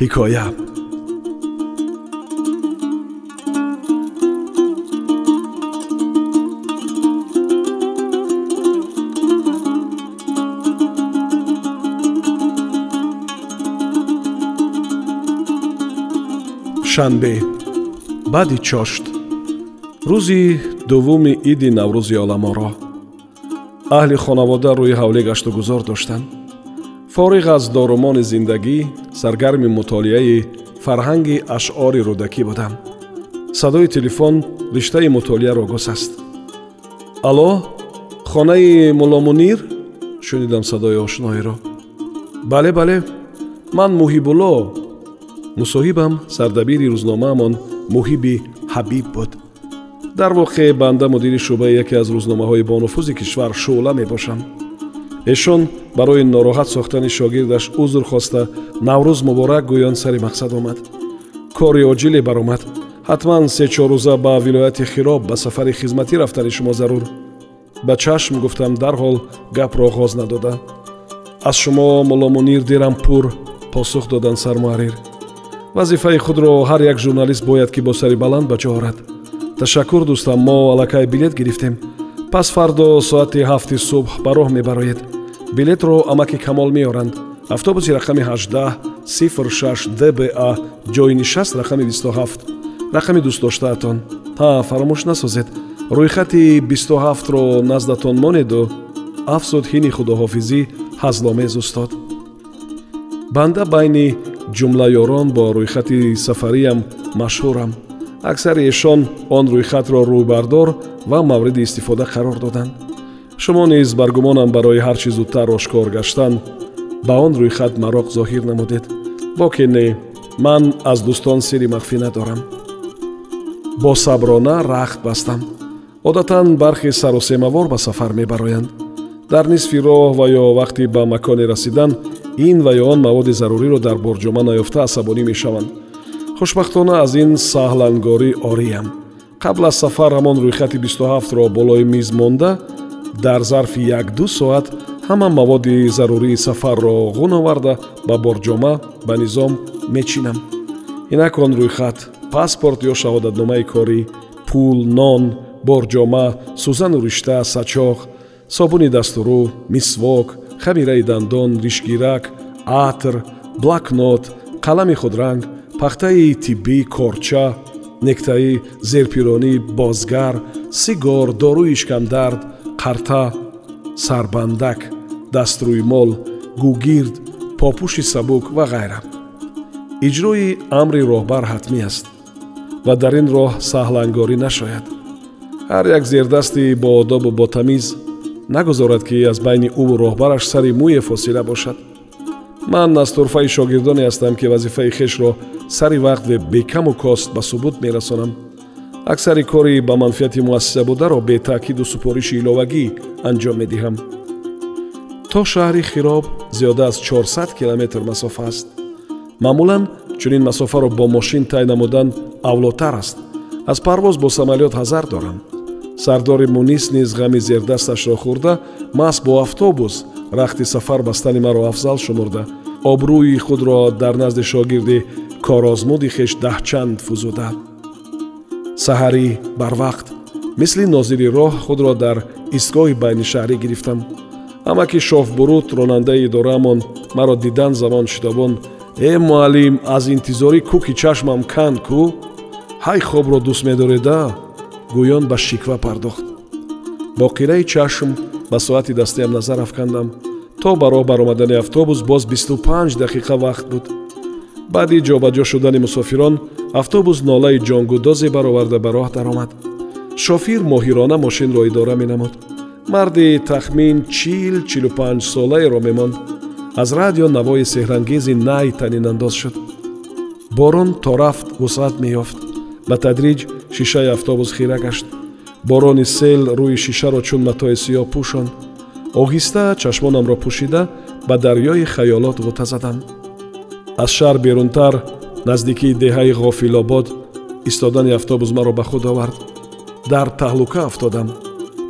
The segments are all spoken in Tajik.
ҳикоя шанбе. Баъди чошт. Рӯзи дуввуми иди наврӯзи оламоро. Аҳли хонавода рӯи ҳавле гашту гузор доштанд фориғ аз дорумони зиндагӣ саргарми мутолиаи фарҳанги ашъори рӯдакӣ будам садои телефон риштаи мутолиаро гусаст алло хонаи муломунир шунидам садои ошноиро бале бале ман муҳибулло мусоҳибам сардабири рӯзномаамон муҳиби ҳабиб буд дар воқеъ банда мудири шӯъбаи яке аз рӯзномаҳои бонуфузи кишвар шӯъла мебошам Эшон барои нороҳат сохтани шогирдаш узр хоста наврӯз муборак гӯён сари мақсад омад. Кори оҷиле баромад. Ҳатман се-чор рӯза ба вилояти хироб ба сафари хизматӣ рафтани шумо зарур. Ба чашм гуфтам дарҳол гапро оғоз надода. Аз шумо муломунир дирам пур посух доданд сармуаррир вазифаи худро ҳар як журналист бояд ки бо сари баланд ба ҷо орад. Ташаккур дӯстам мо аллакай билет гирифтем пас фардо соати ҳафти субҳ ба роҳ мебароед. Билетро амаки камол меоранд. Автобуси рақами 18 06 дба ҷои нишаст рақами 27 рақами дӯстдоштаатон ҳа фаромӯш насозед. Рӯйхати 27ро наздатон монеду афзуд ҳини худоҳофизӣ ҳазломез устод. Банда байни ҷумлаёрон бо рӯйхати сафариям машҳурам аксари эшон он рӯйхатро рӯйбардор ва мавриди истифода қарор доданд. Шумо низ баргумонам барои ҳар чӣ зудтар ошкор гаштан ба он рӯйхат мароқ зоҳир намудед. Боке не ман аз дӯстон сири махфӣ надорам. Бо саброна рахт бастам. Одатан бархи сарусемавор ба сафар мебароянд. Дар нисфи роҳ ва ё вақти ба маконе расидан ин ва ё он маводи заруриро дар борҷома наёфта асабонӣ мешаванд хушбахтона аз ин саҳлангорӣ ориям. Қабл аз сафар ҳамон рӯйхати 27ро болои миз монда дар зарфи як-ду соат ҳама маводи зарурии сафарро ғун оварда ба борҷома ба низом мечинам. Инак он рӯйхат паспорт ё шаҳодатномаи корӣ пул нон борҷома сӯзану ришта сачоғ собуни дастурӯ мисвок хамираи дандон ришгирак атр блакнот қалами худранг пахтаи тиббӣ корча нектаи зерпиронӣ бозгар сигор дорӯи ишкамдард қарта сарбандак дастрӯймол гугирд попӯши сабук ва ғайра. Иҷрои амри роҳбар ҳатмӣ аст ва дар ин роҳ саҳлангорӣ нашояд. Ҳар як зердасти боодобу ботамиз нагузорад ки аз байни ӯву роҳбараш сари мӯе фосила бошад ман аз турфаи шогирдоне ҳастам ки вазифаи хешро сари вақт ва бекаму кост ба субут мерасонам. Аксари кори ба манфиати муассиса бударо бетаъкиду супориши иловагӣ анҷом медиҳам. То шаҳри хироб зиёда аз 400 километр масофа аст. Маъмулан чунин масофаро бо мошин тай намудан авлотар аст. Аз парвоз бо самолёт ҳазар дорам сардори мунис низ ғами зердасташро хӯрда маҳз бо автобус рахти сафар бастани маро афзал шумурда. Обрӯи худро дар назди шогирди корозмуди хеш даҳчанд фузуда саҳарӣ барвақт мисли нозири роҳ худро дар истгоҳи байнишаҳрӣ гирифтам. Амаки шофбуруд ронандаи идораамон маро дидан замон шитобон э муаллим аз интизорӣ кӯки чашмам канд кӯ ҳай хобро дӯст медореда гӯён ба шиква пардохт. Бо қираи чашм ба соати дастаям назар афкандам то ба роҳ баромадани автобус боз бисту панҷ дақиқа вақт буд. Баъди ҷобаҷо шудани мусофирон автобус нолаи ҷонгудозе бароварда ба роҳ даромад. Шофир моҳирона мошинро идора менамуд. Марди тахмин чил чилу панҷ солаеро мемонд аз радио навои сеҳрангези най танинандоз шуд. Борон то рафт вусъат меёфт. Ба тадриҷ шишаи автобус хира гашт. Борони сел рӯи шишаро чун матои сиёҳ пӯшонд оҳиста чашмонамро пӯшида ба дарёи хаёлот ғута задам аз шаҳр берунтар наздикии деҳаи ғофилобод истодани автобус маро ба худ овард. Дар таҳлука афтодам.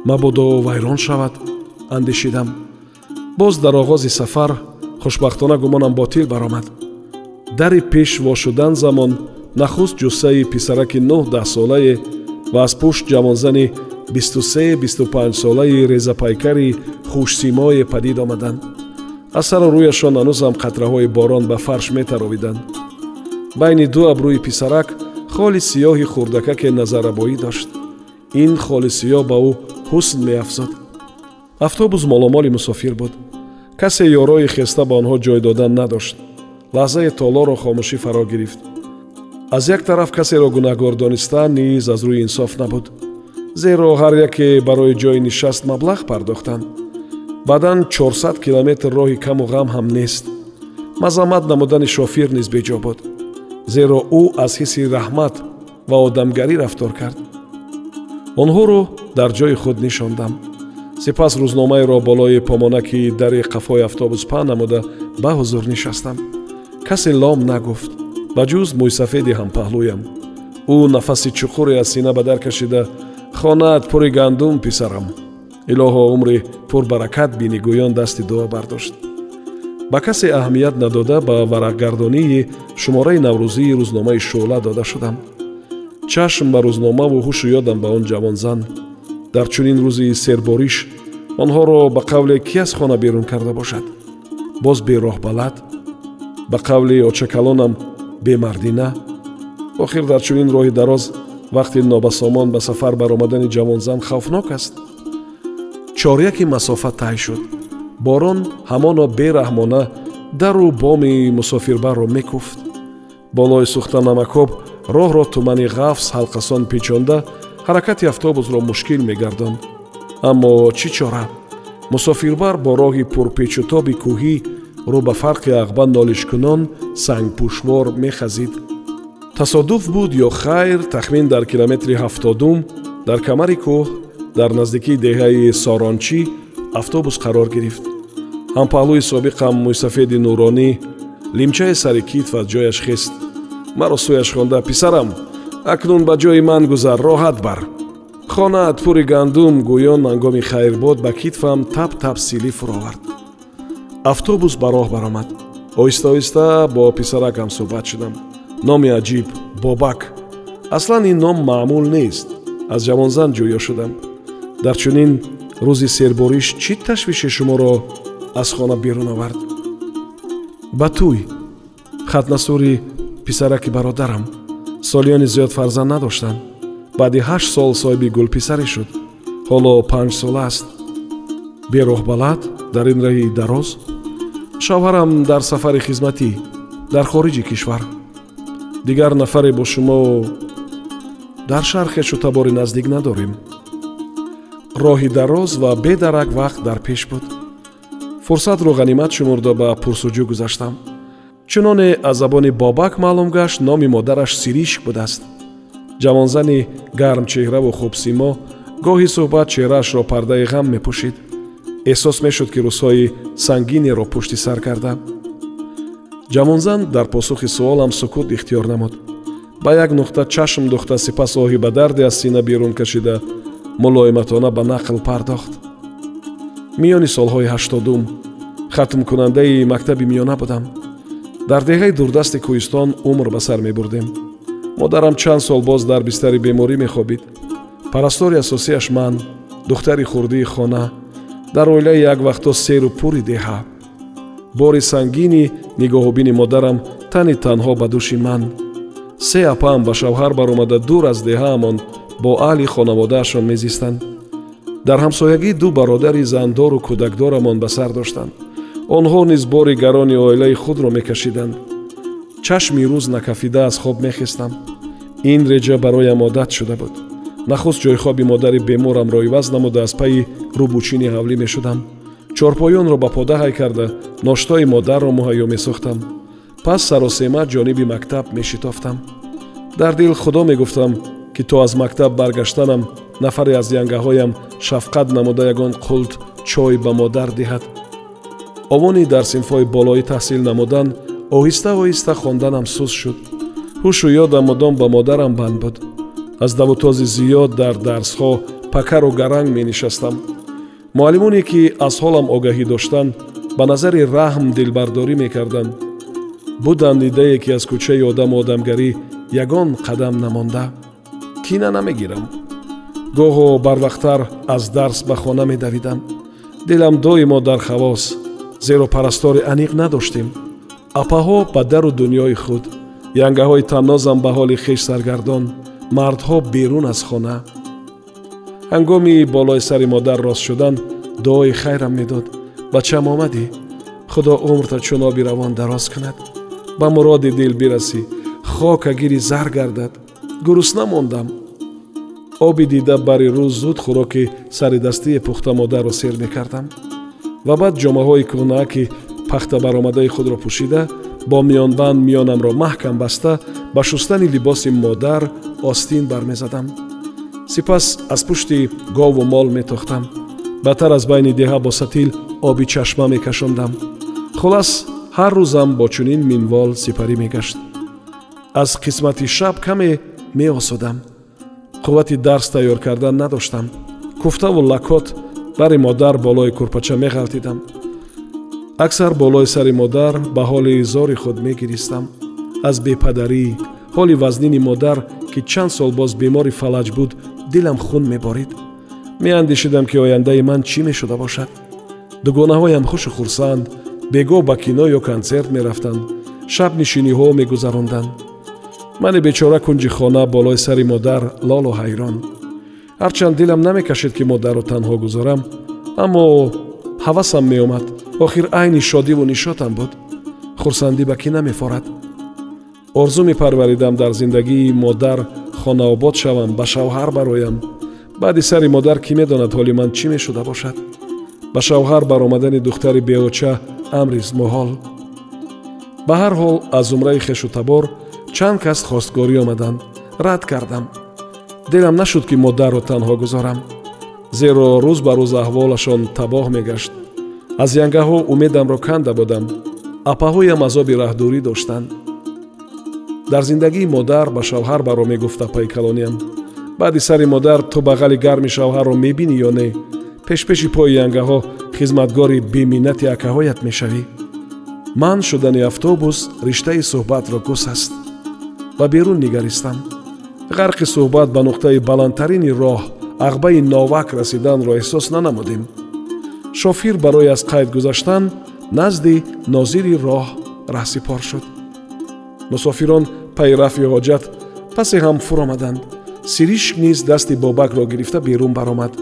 Мабодо вайрон шавад андешидам. Боз дар оғози сафар хушбахтона гумонам ботил баромад. Дари пеш вошудан замон нахуст ҷуссаи писараки нӯҳ даҳсолае ва аз пушт ҷавонзани бисту се бисту панҷсолаи резапайкари хушсимое падид омаданд. Аз сару рӯяшон ҳанӯзам қатраҳои борон ба фарш метаровиданд. Байни ду абрӯи писарак холи сиёҳи хурдакаке назарабоӣ дошт. Ин холи сиёҳ ба ӯ ҳусн меафзод. Автобус моломоли мусофир буд. Касе ёрои хеста ба онҳо ҷой додан надошт. Лаҳзаи толоро хомӯшӣ фаро гирифт аз як тараф касеро гунаҳгор донистан низ аз рӯи инсоф набуд. Зеро ҳар яке барои ҷои нишаст маблағ пардохтанд. Баъдан 400 километр роҳи каму ғам ҳам нест. Мазаммат намудани шофир низ беҷо буд. Зеро ӯ аз ҳисси раҳмат ва одамгарӣ рафтор кард. Онҳоро дар ҷои худ нишондам. Сипас рӯзномаеро болои помонаки дари қафои автобус паҳн намуда ба ҳузур нишастам. Касе лом нагуфт ба ҷуз мӯйсафеди ҳампаҳлӯям ӯ нафаси чуқуре аз сина ба дар кашида хонаат пури гандум писарам илоҳо умри пурбаракат бинӣ гӯён дасти дуо бардошт. Ба касе аҳамият надода ба варақгардонии шумораи наврӯзии рӯзномаи шӯъла дода шудам. Чашм ба рӯзномаву ҳушу ёдам ба он ҷавонзан дар чунин рӯзи сербориш онҳоро ба қавле ки аз хона берун карда бошад? Боз бероҳбалад ба қавли очакалонам бемардина? Охир дар чунин роҳи дароз вақти нобасомон ба сафар баромадани ҷавонзан хавфнок аст. Чоряки масофа тай шуд. Борон ҳамоно бераҳмона дару боми мусофирбарро мекуфт. Болои сухтанамакоб роҳро тумани ғафз ҳалқасон печонда ҳаракати автобусро мушкил мегардонд аммо чӣ чора? Мусофирбар бо роҳи пурпечутоби кӯҳӣ рӯ ба фарқи ағба нолишкунон сангпӯшвор мехазид. Тасодуф буд ё хайр тахмин дар километри ҳафтодум дар камари кӯҳ дар наздикии деҳаи сорончӣ автобус қарор гирифт. Ҳампаҳлӯи собиқам мӯйсафеди нуронӣ лимчаи сари китф аз ҷояш хист маро сӯяш хонда писарам акнун ба ҷои ман гузар роҳат бар. Хонаат пури гандум гӯён ҳангоми хайрбод ба китфам тап тап силӣ фуровард автобус ба роҳ баромад. Оҳиста оҳиста бо писаракам суҳбат шудам. Номи аҷиб бобак. Аслан ин ном маъмул нест. Аз ҷавонзан ҷӯё шудам. Дар чунин рӯзи сербориш чӣ ташвиши шуморо аз хона берун овард? Ба туй хатнасури писараки бародарам. Солиёни зиёд фарзанд надоштанд баъди ҳашт сол соҳиби гулписаре шуд. Ҳоло панҷсола аст. Бероҳбалад дар ин раҳи дароз шавҳарам дар сафари хизматӣ дар хориҷи кишвар. Дигар нафаре бо шумо дар шаҳр хешу табори наздик надорем. Роҳи дароз ва бедарак вақт дар пеш буд. Фурсатро ғанимат шумурда ба пурсуҷӯ гузаштам. Чуноне аз забони бобак маълум гашт номи модараш сиришк будааст. Ҷавонзани гармчеҳраву хубсимо гоҳи суҳбат чеҳраашро пардаи ғам мепӯшид эҳсос мешуд ки рӯзҳои сангинеро пушти сар кардам ҷавонзан дар посухи суолам сукут ихтиёр намуд. Ба як нуқта чашм духта сипас оҳи ба дарде аз сина берун кашида мулоиматона ба нақл пардохт. Миёни солҳои ҳаштодум хатмкунандаи мактаби миёна будам. Дар деҳаи дурдасти кӯҳистон умр ба сар мебурдем. Модарам чанд сол боз дар бистари беморӣ мехобид. Парастори асосияш ман духтари хурдии хона дар оилаи яквақто серу пури деҳа. Бори сангини нигоҳубини модарам тани танҳо ба дӯши ман. Се апаам ба шавҳар баромада дур аз деҳаамон бо аҳли хонаводаашон мезистанд. Дар ҳамсоягӣ ду бародари зандору кӯдакдорамон ба сар доштанд. Онҳо низ бори гарони оилаи худро мекашиданд. Чашми рӯз накафида аз хоб мехестам ин реҷа бароям одат шуда буд нахуст ҷойхоби модари беморамро иваз намуда аз пайи рӯбучини ҳавлӣ мешудам. Чорпоёнро ба пода ҳай карда ноштои модарро муҳайё месохтам. Пас саросема ҷониби мактаб мешитофтам. Дар дил худо мегуфтам ки то аз мактаб баргаштанам нафаре аз янгаҳоям шафқат намуда ягон қулт чой ба модар диҳад. Овони дар синфҳои болоӣ таҳсил намудан оҳиста оҳиста хонданам суст шуд. Ҳушу ёдам мудом ба модарам банд буд аз давутози зиёд дар дарсҳо пакару гаранг менишастам. Муаллимоне ки аз ҳолам огаҳӣ доштанд ба назари раҳм дилбардорӣ мекарданд. Буданд идае ки аз кӯчаи одаму одамгарӣ ягон қадам намонда. Кина намегирам. Гоҳо барвақттар аз дарс ба хона медавидам дилам доимо дар хавос зеро парастори аниқ надоштем. Апаҳо ба дару дуньёи худ янгаҳои таннозам ба ҳоли хеш саргардон мардҳо берун аз хона. Ҳангоми болои сари модар рост шудан дуои хайрам медод. Бачам омадӣ худо умрта чун оби равон дароз кунад. Ба муроди дил бирасӣ хока гири зар гардад. Гурусна мондам оби дида бари рӯз зуд хӯроки сари дастии пухта модарро сер мекардам. Ва баъд ҷомаҳои кӯҳнааки пахта баромадаи худро пӯшида бо миёнбанд миёнамро маҳкам баста ба шустани либоси модар остин бармезадам. Сипас аз пушти гову мол метохтам. Бадтар аз байни деҳа бо сатил оби чашма мекашондам хулас ҳар рӯзам бо чунин минвол сипарӣ мегашт. Аз қисмати шаб каме меосудам қуввати дарс тайёр кардан надоштам. Куфтаву лакот бари модар болои курпача меғалтидам аксар болои сари модар ба ҳоли зори худ мегиристам. Аз бепадарӣ ҳоли вазнини модар ки чанд сол боз бемори фалаҷ буд дилам хун меборид. Меандешидам ки ояндаи ман чӣ мешуда бошад? Дугонаҳоям хушу хурсанд бегоҳ ба кино ё консерт мерафтанд шабнишиниҳо мегузаронданд. Мани бечора кунҷи хона болои сари модар лолу ҳайрон. Ҳарчанд дилам намекашид ки модарро танҳо гузорам аммо ҳавасам меомад. Охир айни шодиву нишотам буд. Хурсандӣ ба кӣ намефорад орзу мепарваридам дар зиндагии модар хонаобод шавам ба шавҳар бароям. Баъди сари модар кӣ медонад ҳоли ман чӣ мешуда бошад? Ба шавҳар баромадани духтари беоча амриз муҳол ба ҳар ҳол аз зумраи хешу табор чанд кас хостгорӣ омаданд рад кардам. Дилам нашуд ки модарро танҳо гузорам. Зеро рӯз ба рӯз аҳволашон табоҳ мегашт. Аз янгаҳо умедамро канда будам? Апаҳоям азоби раҳдурӣ доштанд дар зиндагии модар ба шавҳар баро мегуфта пайкалониям. Баъди сари модар ту бағали гарми шавҳарро мебинӣ ё не? Пешпеши пои янгаҳо хизматгори беминнати акаҳоят мешавӣ? Ман шудани автобус риштаи суҳбатро гус аст. Ба берун нигаристам. Ғарқи суҳбат ба нуқтаи баландтарини роҳ ағбаи новак расиданро эҳсос нанамудем. Шофир барои аз қайд гузаштан назди нозири роҳ раҳсипор шуд мусофирон паи рафъи ҳоҷат пасе ҳам фуромаданд. Сиришк низ дасти бобакро гирифта берун баромад.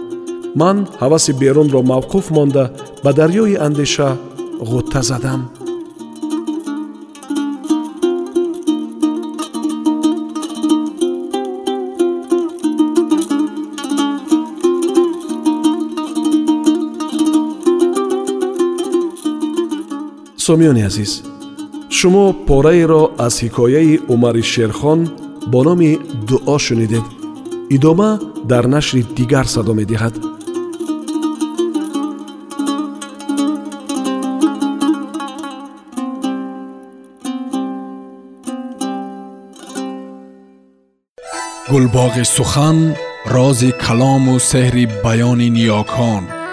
Ман ҳаваси берунро мавқуф монда ба дарёи андеша ғутта задам. Сомиёни азиз шумо пораеро аз ҳикояи умари шерхон бо номи дуо шунидед. Идома дар нашри дигар садо медиҳад. Гулбоғи сухан рози калому сеҳри баёни ниёкон